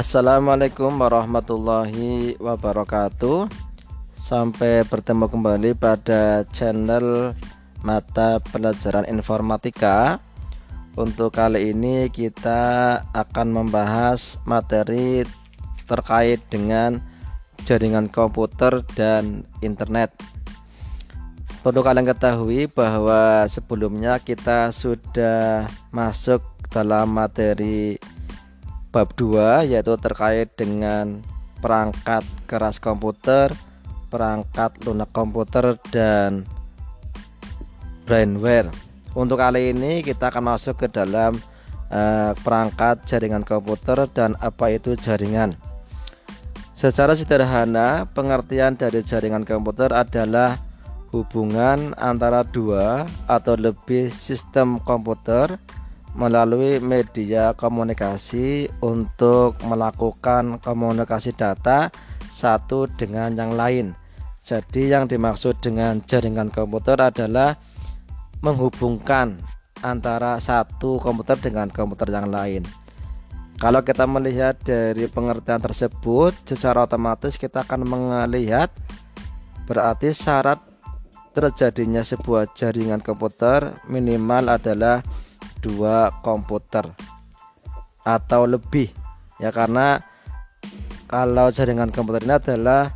Assalamualaikum warahmatullahi wabarakatuh. Sampai bertemu kembali pada channel mata pelajaran informatika. Untuk kali ini kita akan membahas materi terkait dengan jaringan komputer dan internet. Perlu kalian ketahui bahwa sebelumnya kita sudah masuk dalam materi bab 2 yaitu terkait dengan perangkat keras komputer, perangkat lunak komputer dan brainware. Untuk kali ini kita akan masuk ke dalam uh, perangkat jaringan komputer dan apa itu jaringan. Secara sederhana, pengertian dari jaringan komputer adalah hubungan antara dua atau lebih sistem komputer melalui media komunikasi untuk melakukan komunikasi data satu dengan yang lain. Jadi yang dimaksud dengan jaringan komputer adalah menghubungkan antara satu komputer dengan komputer yang lain. Kalau kita melihat dari pengertian tersebut, secara otomatis kita akan melihat berarti syarat terjadinya sebuah jaringan komputer minimal adalah dua komputer atau lebih. Ya karena kalau jaringan komputer ini adalah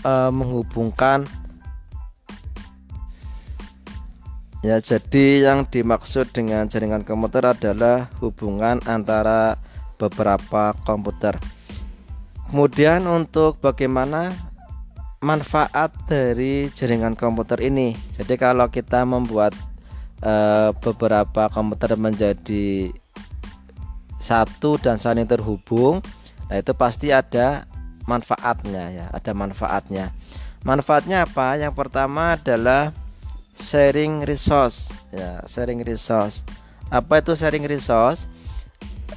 e, menghubungkan ya jadi yang dimaksud dengan jaringan komputer adalah hubungan antara beberapa komputer. Kemudian untuk bagaimana manfaat dari jaringan komputer ini? Jadi kalau kita membuat uh, beberapa komputer menjadi satu dan saling terhubung nah itu pasti ada manfaatnya ya ada manfaatnya. Manfaatnya apa? Yang pertama adalah sharing resource ya sharing resource. Apa itu sharing resource?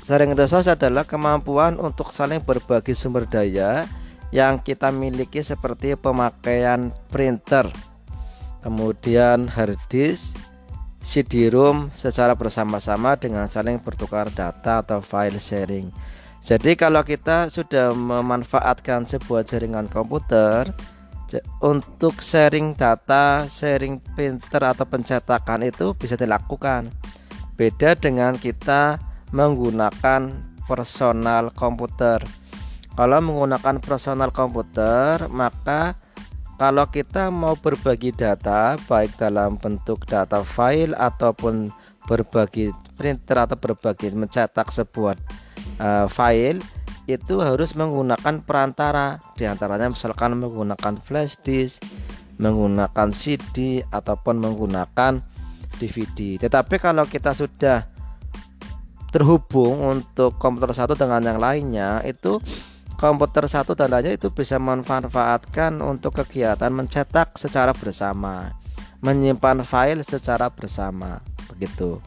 Sharing resource adalah kemampuan untuk saling berbagi sumber daya yang kita miliki seperti pemakaian printer kemudian hard disk CD-ROM secara bersama-sama dengan saling bertukar data atau file sharing. Jadi kalau kita sudah memanfaatkan sebuah jaringan komputer untuk sharing data, sharing printer atau pencetakan itu bisa dilakukan. Beda dengan kita menggunakan personal komputer. Kalau menggunakan personal komputer, maka kalau kita mau berbagi data baik dalam bentuk data file ataupun berbagi printer atau berbagi mencetak sebuah uh, file itu harus menggunakan perantara. Di antaranya misalkan menggunakan flash disk menggunakan CD ataupun menggunakan DVD tetapi kalau kita sudah terhubung untuk komputer satu dengan yang lainnya itu komputer satu dan lainnya itu bisa memanfaatkan untuk kegiatan mencetak secara bersama, menyimpan file secara bersama, begitu.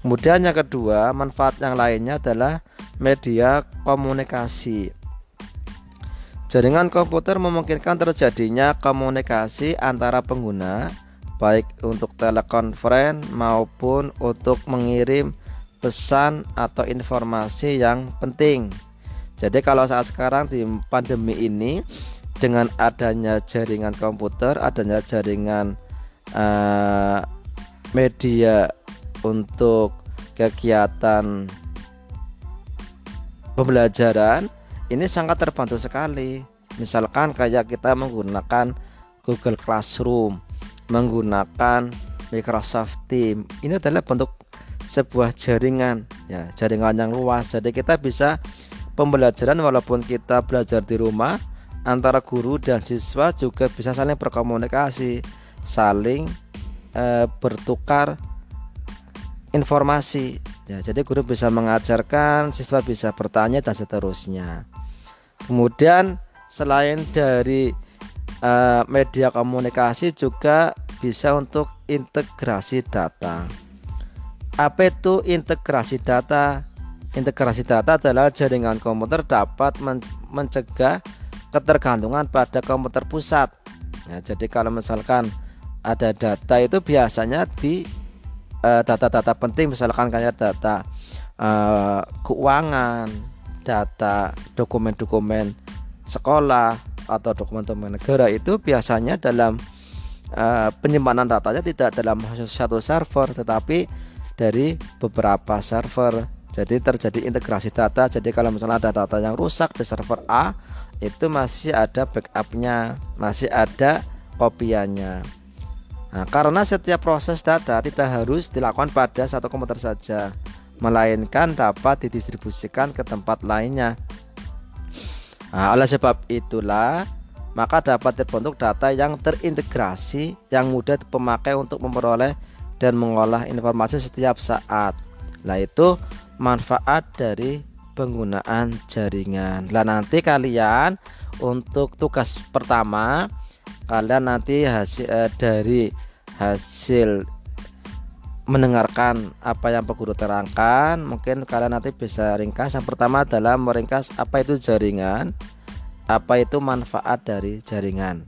Kemudian yang kedua, manfaat yang lainnya adalah media komunikasi. Jaringan komputer memungkinkan terjadinya komunikasi antara pengguna baik untuk telekonferensi maupun untuk mengirim pesan atau informasi yang penting jadi kalau saat sekarang di pandemi ini dengan adanya jaringan komputer, adanya jaringan uh, media untuk kegiatan pembelajaran ini sangat terbantu sekali. Misalkan kayak kita menggunakan Google Classroom, menggunakan Microsoft Teams. Ini adalah bentuk sebuah jaringan ya, jaringan yang luas. Jadi kita bisa pembelajaran walaupun kita belajar di rumah antara guru dan siswa juga bisa saling berkomunikasi, saling e, bertukar informasi. Ya, jadi guru bisa mengajarkan, siswa bisa bertanya dan seterusnya. Kemudian selain dari e, media komunikasi juga bisa untuk integrasi data. Apa itu integrasi data? Integrasi data adalah jaringan komputer dapat men mencegah ketergantungan pada komputer pusat. Nah, jadi kalau misalkan ada data itu biasanya di eh, data-data uh, penting misalkan kayak data uh, keuangan, data dokumen-dokumen sekolah atau dokumen-dokumen negara itu biasanya dalam uh, penyimpanan datanya tidak dalam satu server tetapi dari beberapa server jadi terjadi integrasi data. Jadi kalau misalnya ada data yang rusak di server A itu masih ada backupnya masih ada kopiannya. Nah, karena setiap proses data tidak harus dilakukan pada satu komputer saja melainkan dapat didistribusikan ke tempat lainnya. Nah, oleh sebab itulah maka dapat terbentuk data yang terintegrasi yang mudah pemakai untuk memperoleh dan mengolah informasi setiap saat. Nah, itu manfaat dari penggunaan jaringan. Nah, nanti kalian untuk tugas pertama kalian nanti hasil eh, dari hasil mendengarkan apa yang Pak Guru terangkan, mungkin kalian nanti bisa ringkas. Yang pertama adalah meringkas apa itu jaringan, apa itu manfaat dari jaringan.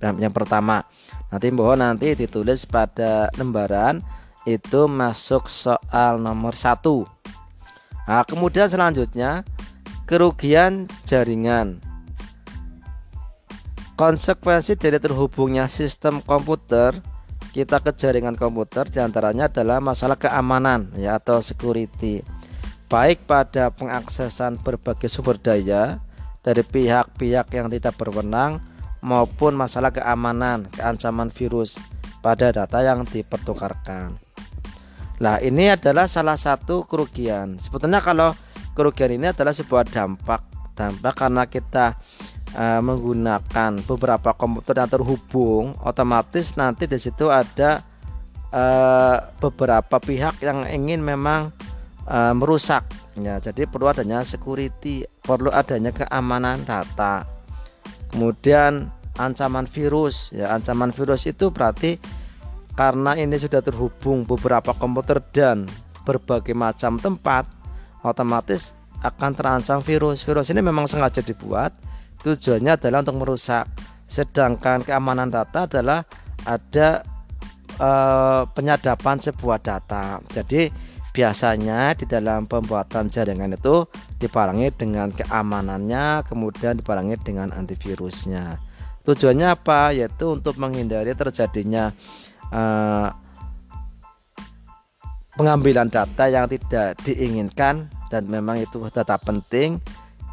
Yang pertama, nanti mohon nanti ditulis pada lembaran itu masuk soal nomor satu. Nah, kemudian selanjutnya kerugian jaringan. Konsekuensi dari terhubungnya sistem komputer kita ke jaringan komputer di antaranya adalah masalah keamanan ya atau security baik pada pengaksesan berbagai sumber daya dari pihak-pihak yang tidak berwenang maupun masalah keamanan keancaman virus pada data yang dipertukarkan. Nah ini adalah salah satu kerugian. Sebetulnya kalau kerugian ini adalah sebuah dampak. Dampak karena kita uh, menggunakan beberapa komputer yang terhubung otomatis nanti di situ ada uh, beberapa pihak yang ingin memang uh, merusak. Ya jadi perlu adanya security perlu adanya keamanan data. Kemudian ancaman virus. Ya ancaman virus itu berarti karena ini sudah terhubung beberapa komputer dan berbagai macam tempat otomatis akan terancam virus. Virus ini memang sengaja dibuat. Tujuannya adalah untuk merusak. Sedangkan keamanan data adalah ada eh, penyadapan sebuah data. Jadi biasanya di dalam pembuatan jaringan itu dibarengi dengan keamanannya kemudian dibarengi dengan antivirusnya. Tujuannya apa? Yaitu untuk menghindari terjadinya eh, pengambilan data yang tidak diinginkan dan memang itu data penting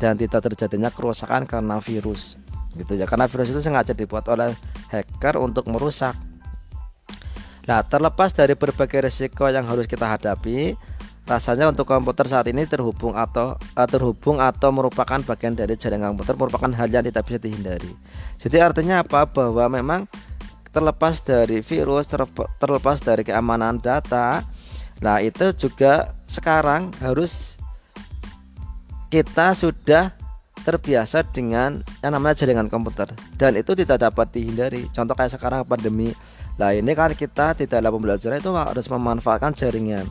dan tidak terjadinya kerusakan karena virus gitu ya. Karena virus itu sengaja dibuat oleh hacker untuk merusak. Nah terlepas dari berbagai risiko yang harus kita hadapi rasanya untuk komputer saat ini terhubung atau uh, terhubung atau merupakan bagian dari jaringan komputer merupakan hal yang tidak bisa dihindari. Jadi artinya apa? Bahwa memang terlepas dari virus terlepas dari keamanan data nah itu juga sekarang harus kita sudah terbiasa dengan yang namanya jaringan komputer. Dan itu tidak dapat dihindari. Contoh kayak sekarang pandemi. Nah ini kan kita di dalam pembelajaran itu harus memanfaatkan jaringan.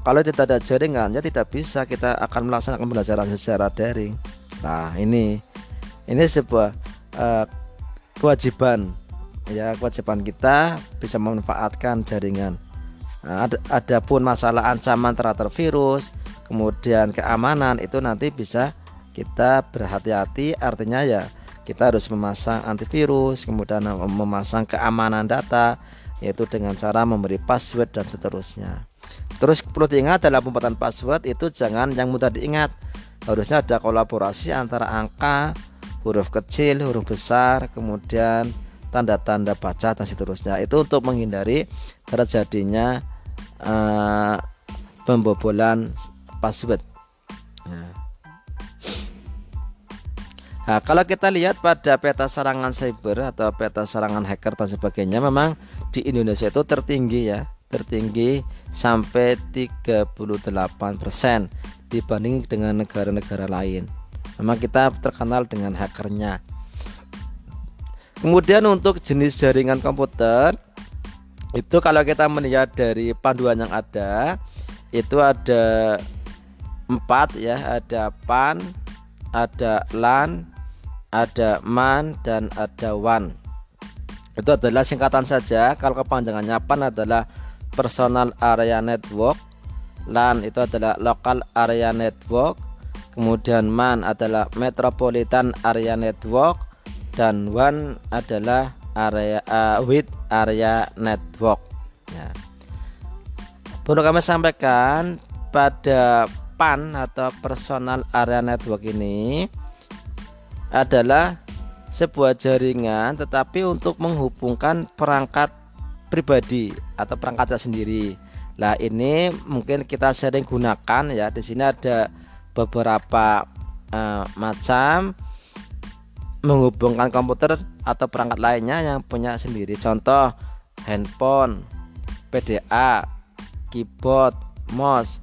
Kalau tidak ada jaringan ya tidak bisa kita akan melaksanakan pembelajaran secara daring. Nah ini ini sebuah uh, kewajiban ya kewajiban kita bisa memanfaatkan jaringan. Nah, ada, pun masalah ancaman terhadap virus kemudian keamanan itu nanti bisa kita berhati-hati. Artinya ya kita harus memasang antivirus kemudian memasang keamanan data yaitu dengan cara memberi password dan seterusnya. Terus perlu diingat dalam pembuatan password itu jangan yang mudah diingat. Harusnya ada kolaborasi antara angka huruf kecil huruf besar kemudian tanda-tanda baca dan seterusnya itu untuk menghindari terjadinya uh, pembobolan password. Nah. nah, kalau kita lihat pada peta serangan cyber atau peta serangan hacker dan sebagainya, memang di Indonesia itu tertinggi ya, tertinggi sampai 38% dibanding dengan negara-negara lain. Memang kita terkenal dengan hackernya. Kemudian untuk jenis jaringan komputer itu kalau kita melihat dari panduan yang ada itu ada empat ya. Ada pan ada lan ada man dan ada wan. Itu adalah singkatan saja. Kalau kepanjangannya pan adalah personal area network LAN itu adalah local area network kemudian MAN adalah Metropolitan Area Network dan WAN adalah area uh, with area network ya. Perlu kami sampaikan pada PAN atau personal area network ini adalah sebuah jaringan tetapi untuk menghubungkan perangkat pribadi atau perangkat sendiri. Nah, ini mungkin kita sering gunakan ya. Di sini ada beberapa uh, macam menghubungkan komputer atau perangkat lainnya yang punya sendiri. Contoh handphone, PDA, keyboard, mouse,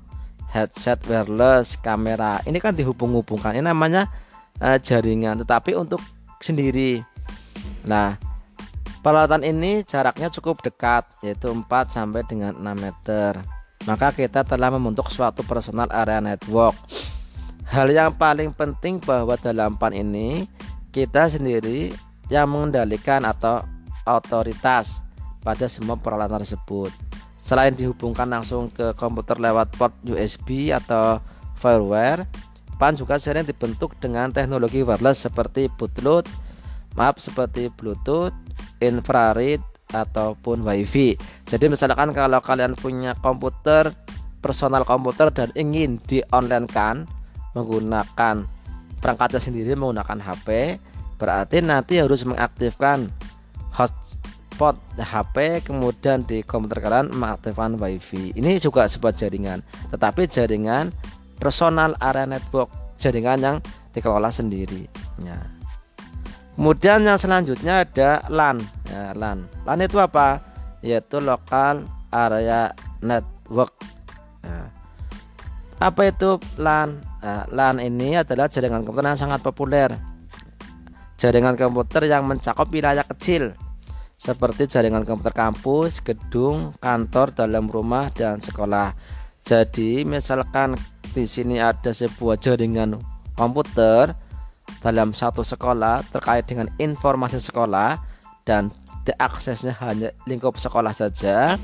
headset wireless, kamera. Ini kan dihubung-hubungkan. Ini namanya uh, jaringan, tetapi untuk sendiri. Nah, peralatan ini jaraknya cukup dekat, yaitu 4 sampai dengan 6 meter. Maka kita telah membentuk suatu personal area network. Hal yang paling penting bahwa dalam PAN ini kita sendiri yang mengendalikan atau otoritas pada semua peralatan tersebut. Selain dihubungkan langsung ke komputer lewat port USB atau fireware, PAN juga sering dibentuk dengan teknologi wireless seperti Bluetooth, maaf seperti Bluetooth, infrared ataupun WiFi. Jadi misalkan kalau kalian punya komputer personal komputer dan ingin di online kan menggunakan perangkatnya sendiri menggunakan HP, berarti nanti harus mengaktifkan hotspot HP kemudian di komputer kalian mengaktifkan WiFi. Ini juga sebuah jaringan, tetapi jaringan personal area network jaringan yang dikelola sendiri. Ya. kemudian yang selanjutnya ada LAN. Ya, LAN. LAN itu apa? Yaitu lokal area network. Ya. apa itu LAN? Nah, LAN ini adalah jaringan komputer yang sangat populer jaringan komputer yang mencakup wilayah kecil seperti jaringan komputer kampus, gedung, kantor, dalam rumah, dan sekolah. Jadi, misalkan di sini ada sebuah jaringan komputer dalam satu sekolah terkait dengan informasi sekolah dan diaksesnya hanya lingkup sekolah saja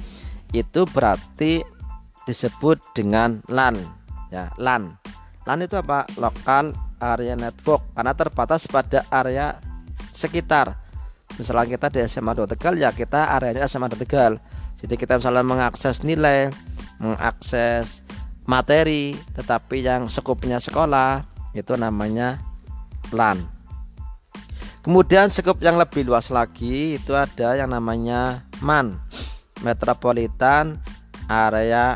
itu berarti disebut dengan LAN ya LAN LAN itu apa lokal area network karena terbatas pada area sekitar. Misalnya kita di SMA 2 Tegal ya kita areanya SMA 2 Tegal. Jadi kita misalnya mengakses nilai mengakses materi tetapi yang sekupnya sekolah itu namanya LAN. Kemudian sekup yang lebih luas lagi itu ada yang namanya MAN Metropolitan Area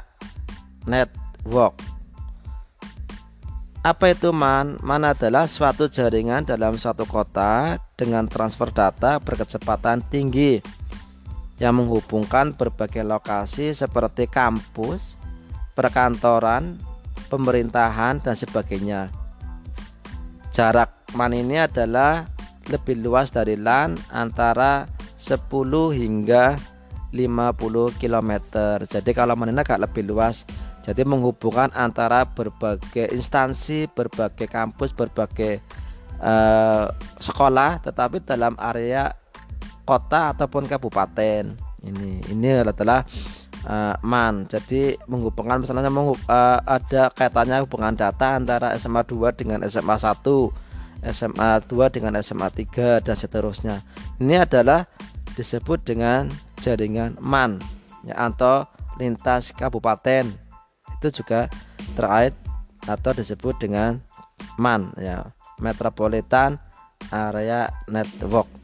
Network apa itu MAN? MAN adalah suatu jaringan dalam suatu kota dengan transfer data berkecepatan tinggi yang menghubungkan berbagai lokasi seperti kampus, perkantoran, pemerintahan dan sebagainya. Jarak MAN ini adalah lebih luas dari LAN antara 10 hingga 50 km. Jadi kalau MAN ini agak lebih luas. Jadi menghubungkan antara berbagai instansi, berbagai kampus, berbagai uh, sekolah tetapi dalam area kota ataupun kabupaten. Ini ini adalah uh, MAN. Jadi menghubungkan misalnya uh, ada kaitannya hubungan data antara SMA 2 dengan SMA 1, SMA 2 dengan SMA 3 dan seterusnya. Ini adalah disebut dengan jaringan MAN ya atau lintas kabupaten. Itu juga terkait atau disebut dengan MAN ya, Metropolitan Area Network.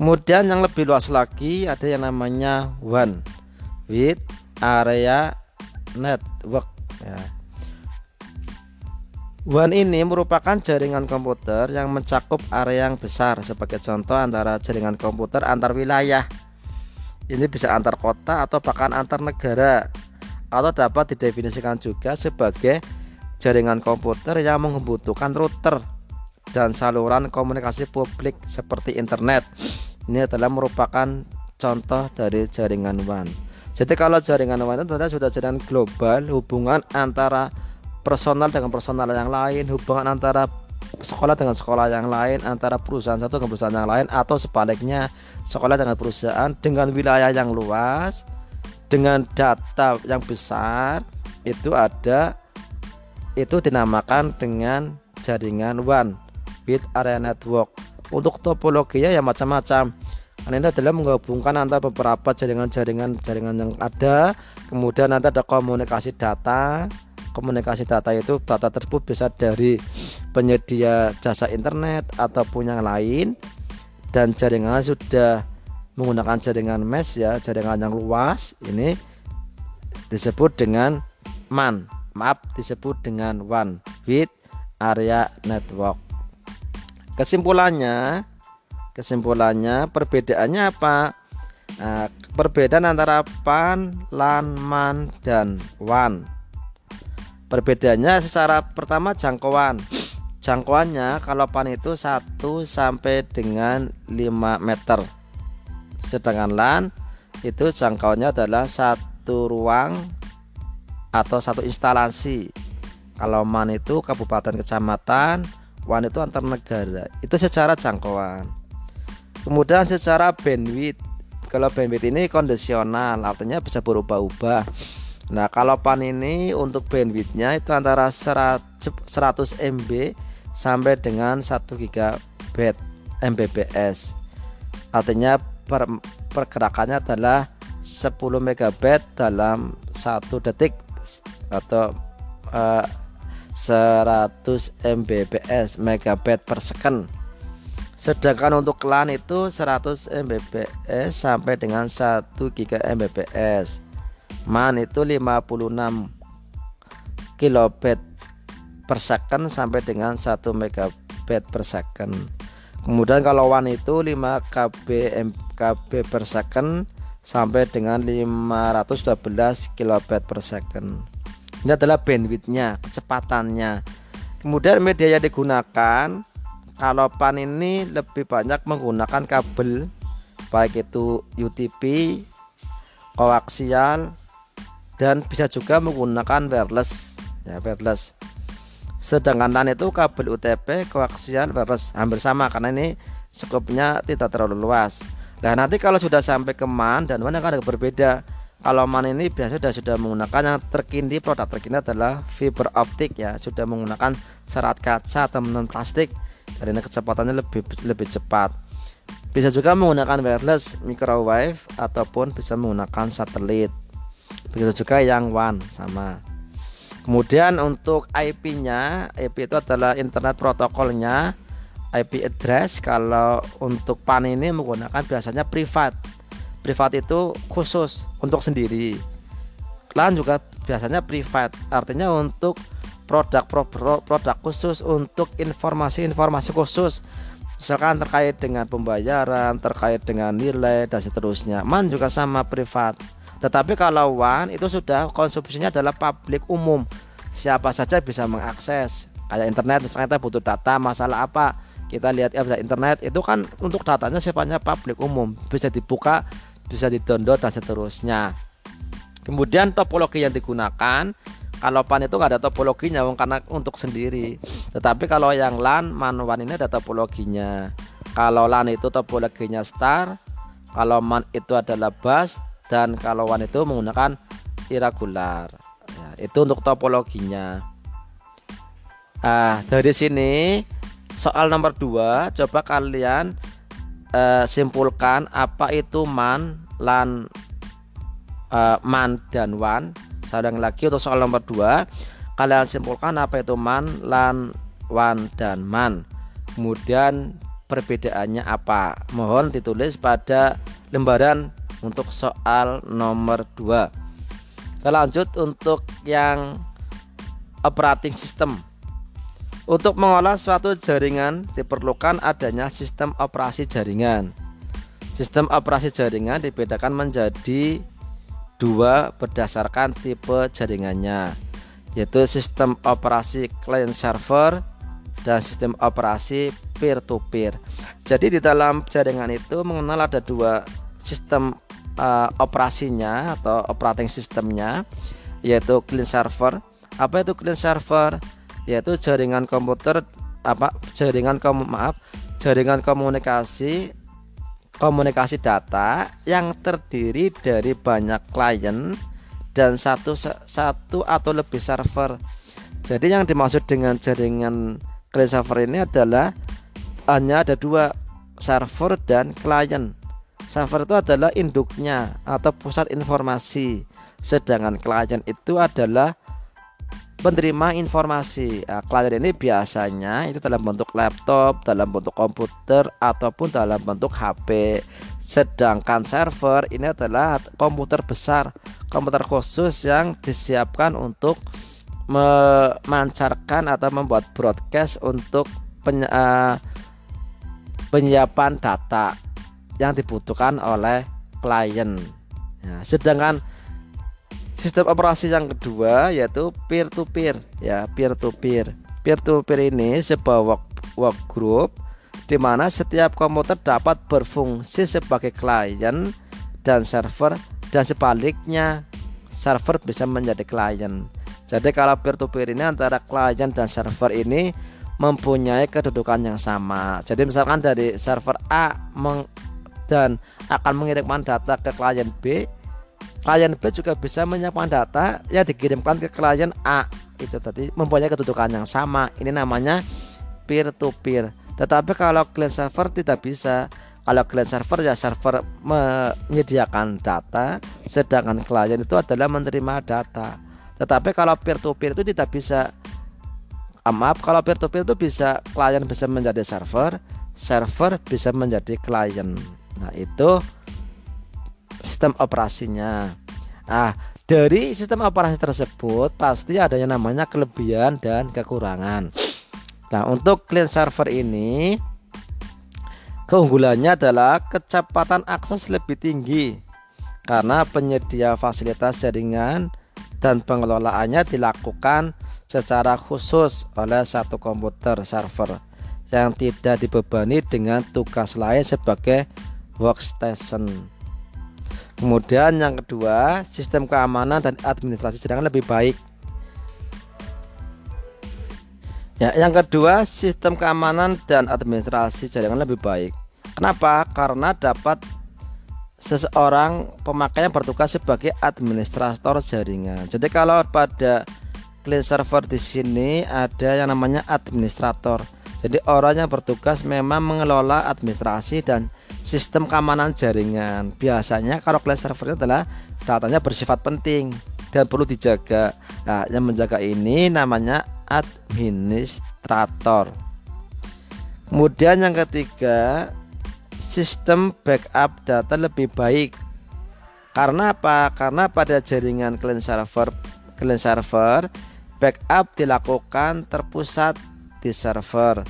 Kemudian yang lebih luas lagi ada yang namanya WAN with area network ya. WAN ini merupakan jaringan komputer yang mencakup area yang besar sebagai contoh antara jaringan komputer antar wilayah ini bisa antar kota atau bahkan antar negara atau dapat didefinisikan juga sebagai jaringan komputer yang membutuhkan router dan saluran komunikasi publik seperti internet ini adalah merupakan contoh dari jaringan WAN. Jadi kalau jaringan WAN itu sudah jaringan global, hubungan antara personal dengan personal yang lain, hubungan antara sekolah dengan sekolah yang lain, antara perusahaan satu dengan perusahaan yang lain, atau sebaliknya sekolah dengan perusahaan dengan wilayah yang luas, dengan data yang besar, itu ada itu dinamakan dengan jaringan WAN bit area network. Untuk topologinya ya macam-macam. Ini adalah menggabungkan antara beberapa jaringan-jaringan jaringan yang ada. Kemudian nanti ada komunikasi data. Komunikasi data itu data tersebut bisa dari penyedia jasa internet ataupun yang lain. Dan jaringan sudah menggunakan jaringan mesh ya jaringan yang luas ini disebut dengan MAN. Maaf disebut dengan one with area network. Kesimpulannya kesimpulannya perbedaannya apa? Nah, perbedaan antara PAN, LAN, MAN, dan WAN perbedaannya secara pertama jangkauan. Jangkauannya kalau PAN itu 1 sampai dengan 5 meter sedangkan LAN itu jangkauannya adalah satu ruang atau satu instalasi. Kalau MAN itu kabupaten kecamatan WAN itu antar negara. Itu secara jangkauan. Kemudian secara bandwidth. Kalau bandwidth ini kondisional artinya bisa berubah-ubah. Nah kalau PAN ini untuk bandwidthnya itu antara 100 MB sampai dengan 1 GB Mbps. Artinya per, pergerakannya adalah 10 MB dalam satu detik atau uh, 100 Mbps megabyte per second. Sedangkan untuk LAN itu 100 Mbps sampai dengan 1 GB Mbps. MAN itu 56 kilobit per second sampai dengan 1 megabit per second kemudian kalau WAN itu 5 KB MKB per second sampai dengan 512 kilobit per second. Ini adalah bandwidthnya kecepatannya. Kemudian media yang digunakan kalau PAN ini lebih banyak menggunakan kabel baik itu UTP koaksial dan bisa juga menggunakan wireless. Ya wireless sedangkan LAN itu kabel UTP koaksial wireless hampir sama karena ini skopnya tidak terlalu luas. Nah nanti kalau sudah sampai ke MAN dan WAN akan berbeda. Kalau MAN ini biasa sudah sudah menggunakan yang terkini produk terkini adalah fiber optik ya. Sudah menggunakan serat kaca atau non plastik. Dan ini kecepatannya lebih lebih cepat. Bisa juga menggunakan wireless microwave ataupun bisa menggunakan satelit. Begitu juga yang WAN sama kemudian untuk IP nya IP itu adalah internet protokolnya IP address. Kalau untuk PAN ini menggunakan biasanya privat. Privat itu khusus untuk sendiri. LAN juga biasanya privat. Artinya untuk produk produk khusus untuk informasi-informasi khusus. Misalkan terkait dengan pembayaran terkait dengan nilai dan seterusnya. MAN juga sama privat tetapi kalau WAN itu sudah konsumsinya adalah publik umum. Siapa saja bisa mengakses. Kayak internet misalnya kita butuh data masalah apa? Kita lihat ya internet itu kan untuk datanya sifatnya publik umum. Bisa dibuka bisa di-download dan seterusnya. Kemudian topologi yang digunakan kalau PAN itu nggak ada topologinya karena untuk sendiri. Tetapi kalau yang LAN MAN WAN ini ada topologinya. Kalau LAN itu topologinya star kalau MAN itu adalah bus dan kalau WAN itu menggunakan irregular ya, itu untuk topologinya ah dari sini soal nomor 2 coba kalian uh, simpulkan apa itu man, lan, uh, man dan wan. Saya lagi untuk soal nomor 2 Kalian simpulkan apa itu man, lan, wan dan man. Kemudian perbedaannya apa? Mohon ditulis pada lembaran untuk soal nomor 2 Kita lanjut untuk yang operating system untuk mengolah suatu jaringan diperlukan adanya sistem operasi jaringan. Sistem operasi jaringan dibedakan menjadi dua berdasarkan tipe jaringannya, yaitu sistem operasi client server dan sistem operasi peer to peer. Jadi di dalam jaringan itu mengenal ada dua sistem uh, operasinya atau operating sistemnya, yaitu client server. Apa itu client server? yaitu jaringan komputer apa jaringan kom maaf jaringan komunikasi komunikasi data yang terdiri dari banyak klien dan satu satu atau lebih server. Jadi yang dimaksud dengan jaringan client server ini adalah hanya ada dua server dan klien. Server itu adalah induknya atau pusat informasi, sedangkan klien itu adalah penerima informasi. Nah, klien ini biasanya itu dalam bentuk laptop, dalam bentuk komputer ataupun dalam bentuk HP. Sedangkan server ini adalah komputer besar, komputer khusus yang disiapkan untuk memancarkan atau membuat broadcast untuk uh, penyiapan data yang dibutuhkan oleh klien. Nah, sedangkan sistem operasi yang kedua yaitu peer to peer ya peer to peer. Peer to peer ini sebuah work, work group di mana setiap komputer dapat berfungsi sebagai klien dan server dan sebaliknya server bisa menjadi klien. Jadi kalau peer to peer ini antara klien dan server ini mempunyai kedudukan yang sama. Jadi misalkan dari server A meng dan akan mengirimkan data ke klien B, klien B juga bisa menyiapkan data yang dikirimkan ke klien A. Itu tadi mempunyai kedudukan yang sama. Ini namanya peer to peer. Tetapi kalau client server tidak bisa. Kalau client server ya server menyediakan data, sedangkan klien itu adalah menerima data. Tetapi kalau peer to peer itu tidak bisa. Ah, maaf, kalau peer to peer itu bisa klien bisa menjadi server, server bisa menjadi klien. Nah, itu sistem operasinya. Ah, dari sistem operasi tersebut pasti ada yang namanya kelebihan dan kekurangan. Nah, untuk client server ini keunggulannya adalah kecepatan akses lebih tinggi karena penyedia fasilitas jaringan dan pengelolaannya dilakukan secara khusus oleh satu komputer server yang tidak dibebani dengan tugas lain sebagai workstation. Kemudian yang kedua, sistem keamanan dan administrasi jaringan lebih baik. Ya, yang kedua, sistem keamanan dan administrasi jaringan lebih baik. Kenapa? Karena dapat seseorang pemakai yang bertugas sebagai administrator jaringan. Jadi kalau pada client server di sini ada yang namanya administrator. Jadi orang yang bertugas memang mengelola administrasi dan sistem keamanan jaringan. Biasanya kalau client server adalah datanya bersifat penting dan perlu dijaga. Nah, yang menjaga ini namanya administrator. Kemudian yang ketiga, sistem backup data lebih baik. Karena apa? Karena pada jaringan client server client server backup dilakukan terpusat di server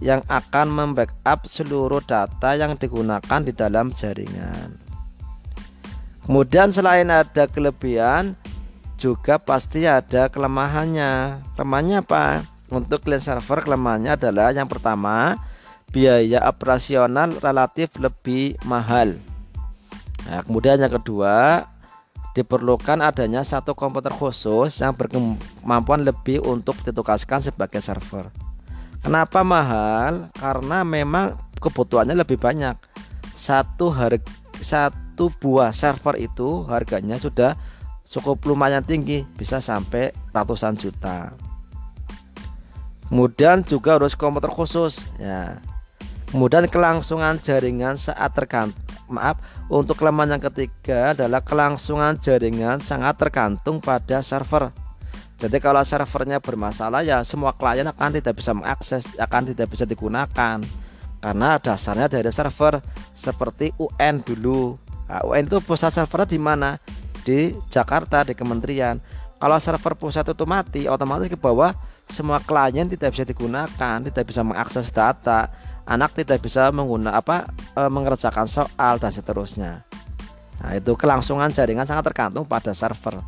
yang akan membackup seluruh data yang digunakan di dalam jaringan. Kemudian selain ada kelebihan juga pasti ada kelemahannya. Kelemahannya apa? Untuk client server kelemahannya adalah yang pertama biaya operasional relatif lebih mahal. Nah, kemudian yang kedua, diperlukan adanya satu komputer khusus yang berkemampuan lebih untuk ditugaskan sebagai server. Kenapa mahal? Karena memang kebutuhannya lebih banyak. Satu harga satu buah server itu harganya sudah cukup lumayan tinggi, bisa sampai ratusan juta. Kemudian juga harus komputer khusus ya. Kemudian kelangsungan jaringan saat tergantung maaf untuk kelemahan yang ketiga adalah kelangsungan jaringan sangat tergantung pada server. Jadi kalau servernya bermasalah ya semua klien akan tidak bisa mengakses, akan tidak bisa digunakan karena dasarnya dari server seperti UN dulu. Nah, UN itu pusat servernya di mana? Di Jakarta di kementerian. Kalau server pusat itu mati, otomatis ke bawah semua klien tidak bisa digunakan, tidak bisa mengakses data anak tidak bisa menggunakan apa e, mengerjakan soal dan seterusnya. Nah, itu kelangsungan jaringan sangat tergantung pada server.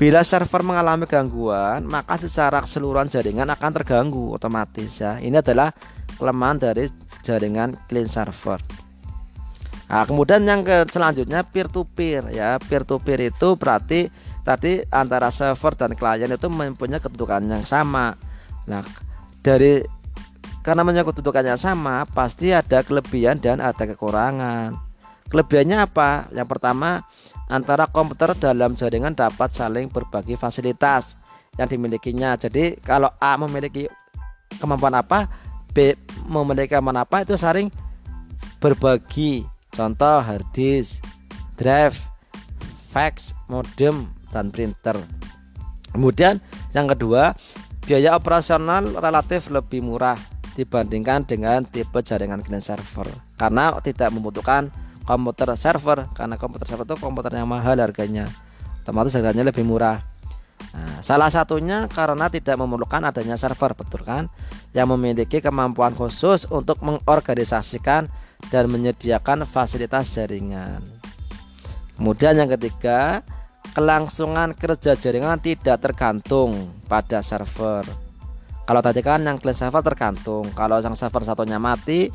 Bila server mengalami gangguan, maka secara keseluruhan jaringan akan terganggu otomatis ya. Ini adalah kelemahan dari jaringan clean server. Nah, kemudian yang ke selanjutnya peer to peer ya. Peer to peer itu berarti tadi antara server dan klien itu mempunyai kedudukan yang sama. Nah, dari karena menyangkut kedudukannya sama, pasti ada kelebihan dan ada kekurangan. Kelebihannya apa? Yang pertama, antara komputer dalam jaringan dapat saling berbagi fasilitas. yang dimilikinya. Jadi kalau A memiliki kemampuan apa, B memiliki kemampuan apa itu saling berbagi. Contoh hard disk, drive, fax, modem, dan printer. Kemudian yang kedua, biaya operasional relatif lebih murah dibandingkan dengan tipe jaringan client server karena tidak membutuhkan komputer server karena komputer server itu komputer yang mahal harganya otomatis harganya lebih murah nah, salah satunya karena tidak memerlukan adanya server betul kan yang memiliki kemampuan khusus untuk mengorganisasikan dan menyediakan fasilitas jaringan. Kemudian yang ketiga, kelangsungan kerja jaringan tidak tergantung pada server. Kalau tadi kan yang client server tergantung, kalau yang server satunya mati,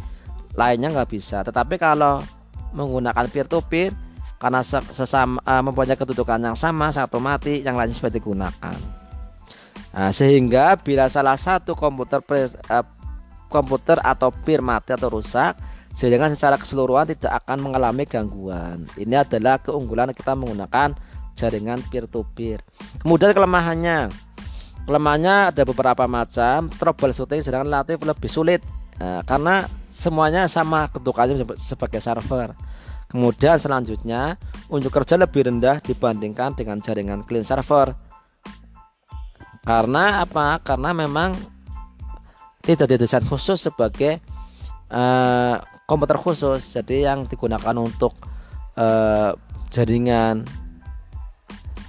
lainnya nggak bisa. Tetapi kalau menggunakan peer to peer, karena sesama uh, mempunyai kedudukan yang sama, satu mati, yang lainnya sudah digunakan. Nah, sehingga bila salah satu komputer uh, komputer atau peer mati atau rusak, jaringan secara keseluruhan tidak akan mengalami gangguan. Ini adalah keunggulan kita menggunakan jaringan peer to peer. Kemudian kelemahannya, kelemahannya ada beberapa macam. Troubleshooting sedang relatif lebih sulit nah, karena semuanya sama kedudukannya sebagai server. Kemudian selanjutnya unjuk kerja lebih rendah dibandingkan dengan jaringan client server. Karena apa? Karena memang tidak didesain khusus sebagai uh, komputer khusus jadi yang digunakan untuk uh, jaringan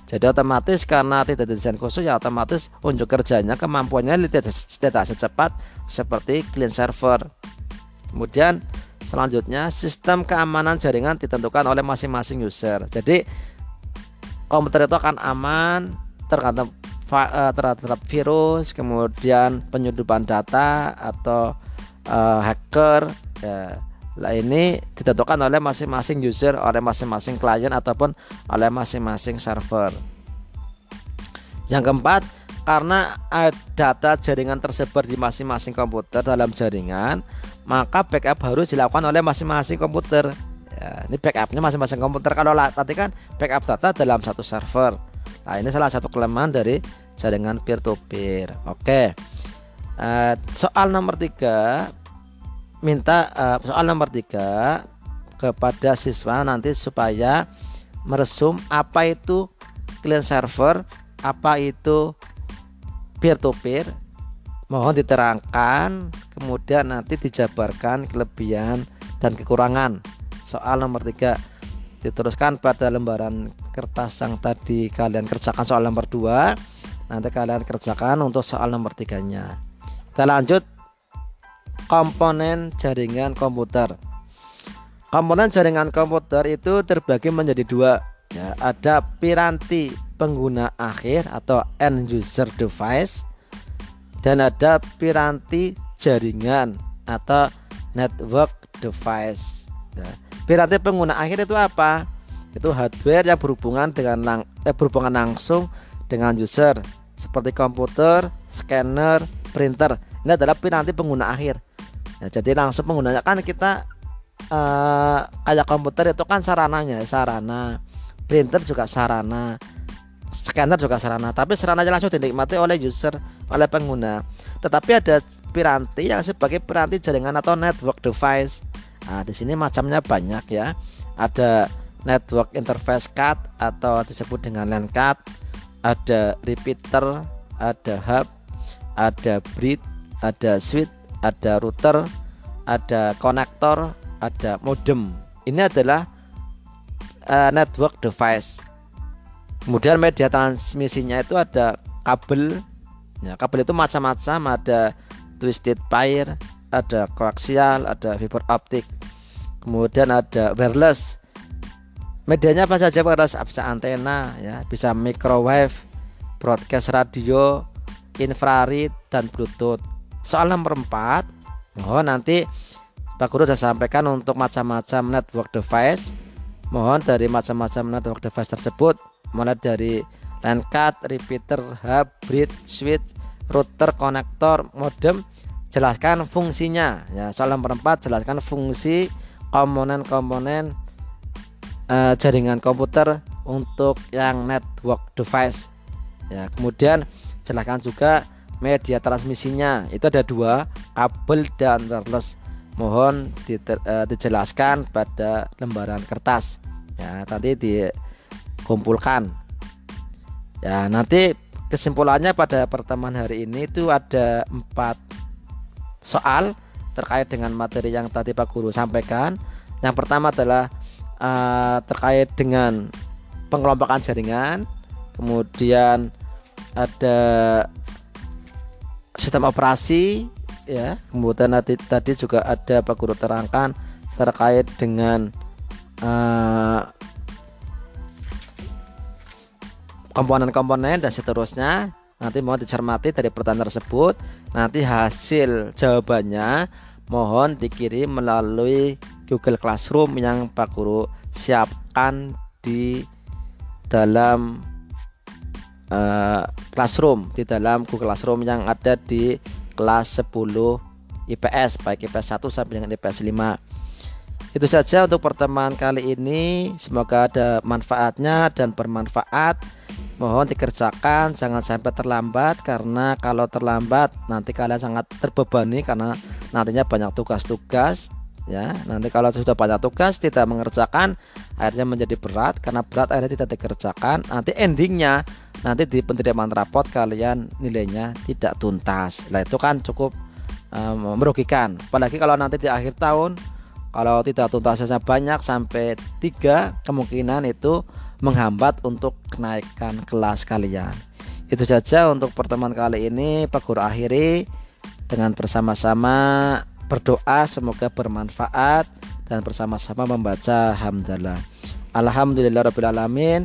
jadi otomatis karena tidak desain khusus ya otomatis unjuk kerjanya kemampuannya tidak, tidak secepat seperti client server. Kemudian selanjutnya sistem keamanan jaringan ditentukan oleh masing-masing user. Jadi komputer itu akan aman tergantung eh, terhadap virus kemudian penyudupan data atau uh, hacker ya Nah ini ditentukan oleh masing-masing user, oleh masing-masing klien ataupun oleh masing-masing server. Yang keempat, karena data jaringan tersebar di masing-masing komputer dalam jaringan, maka backup harus dilakukan oleh masing-masing komputer. Ya, ini backupnya masing-masing komputer. Kalau tadi kan backup data dalam satu server. Nah ini salah satu kelemahan dari jaringan peer-to-peer. -peer. Oke. Uh, soal nomor tiga minta uh, soal nomor tiga kepada siswa nanti supaya meresum apa itu client server, apa itu peer to peer. Mohon diterangkan, kemudian nanti dijabarkan kelebihan dan kekurangan. Soal nomor tiga diteruskan pada lembaran kertas yang tadi kalian kerjakan soal nomor dua. Nanti kalian kerjakan untuk soal nomor tiganya. Kita lanjut komponen jaringan komputer. Komponen jaringan komputer itu terbagi menjadi dua. Ya, ada piranti pengguna akhir atau end user device dan ada piranti jaringan atau network device. Ya, piranti pengguna akhir itu apa? Itu hardware yang berhubungan dengan lang eh, berhubungan langsung dengan user seperti komputer, scanner, printer. Ini adalah piranti pengguna akhir. Nah, jadi langsung menggunakan kita uh, kayak komputer itu kan sarananya, sarana. Printer juga sarana. Scanner juga sarana, tapi sarananya langsung dinikmati oleh user, oleh pengguna. Tetapi ada piranti yang sebagai piranti jaringan atau network device. Nah, di sini macamnya banyak ya. Ada network interface card atau disebut dengan LAN card, ada repeater, ada hub, ada bridge, ada switch, ada router, ada konektor, ada modem. Ini adalah uh, network device. Kemudian media transmisinya itu ada kabel. Ya, kabel itu macam-macam, ada twisted pair, ada koaksial, ada fiber optik. Kemudian ada wireless. Medianya apa saja wireless? Bisa antena, ya, bisa microwave, broadcast radio, infrared dan bluetooth soal nomor 4 mohon nanti Pak Guru sudah sampaikan untuk macam-macam network device. Mohon dari macam-macam network device tersebut mulai dari LAN card, repeater, hub, bridge, switch, router, konektor, modem jelaskan fungsinya. Ya soal nomor 4 jelaskan fungsi komponen-komponen uh, jaringan komputer untuk yang network device. Ya kemudian jelaskan juga media transmisinya. Itu ada dua kabel dan wireless. Mohon uh, dijelaskan pada lembaran kertas. Ya nanti dikumpulkan. Ya nanti kesimpulannya pada pertemuan hari ini itu ada empat soal terkait dengan materi yang tadi Pak Guru sampaikan. Yang pertama adalah uh, terkait dengan pengelompokan jaringan. Kemudian ada sistem operasi ya. Kemudian tadi, tadi juga ada Pak Guru terangkan terkait dengan eh, komponen-komponen dan seterusnya. Nanti mohon dicermati dari pertanyaan tersebut. Nanti hasil jawabannya mohon dikirim melalui Google Classroom yang Pak Guru siapkan di dalam uh, classroom di dalam Google Classroom yang ada di kelas 10 IPS baik IPS 1 sampai dengan IPS 5 itu saja untuk pertemuan kali ini. Semoga ada manfaatnya dan bermanfaat. Mohon dikerjakan jangan sampai terlambat karena kalau terlambat nanti kalian sangat terbebani karena nantinya banyak tugas-tugas ya. Nanti kalau sudah banyak tugas tidak mengerjakan akhirnya menjadi berat. Karena berat akhirnya tidak dikerjakan. Nanti endingnya nanti di penerimaan rapot kalian nilainya tidak tuntas lah itu kan cukup um, merugikan apalagi kalau nanti di akhir tahun kalau tidak tuntasnya banyak sampai tiga kemungkinan itu menghambat untuk kenaikan kelas kalian itu saja untuk pertemuan kali ini Pak Guru akhiri dengan bersama-sama berdoa semoga bermanfaat dan bersama-sama membaca hamdalah. Alhamdulillahirabbil alamin.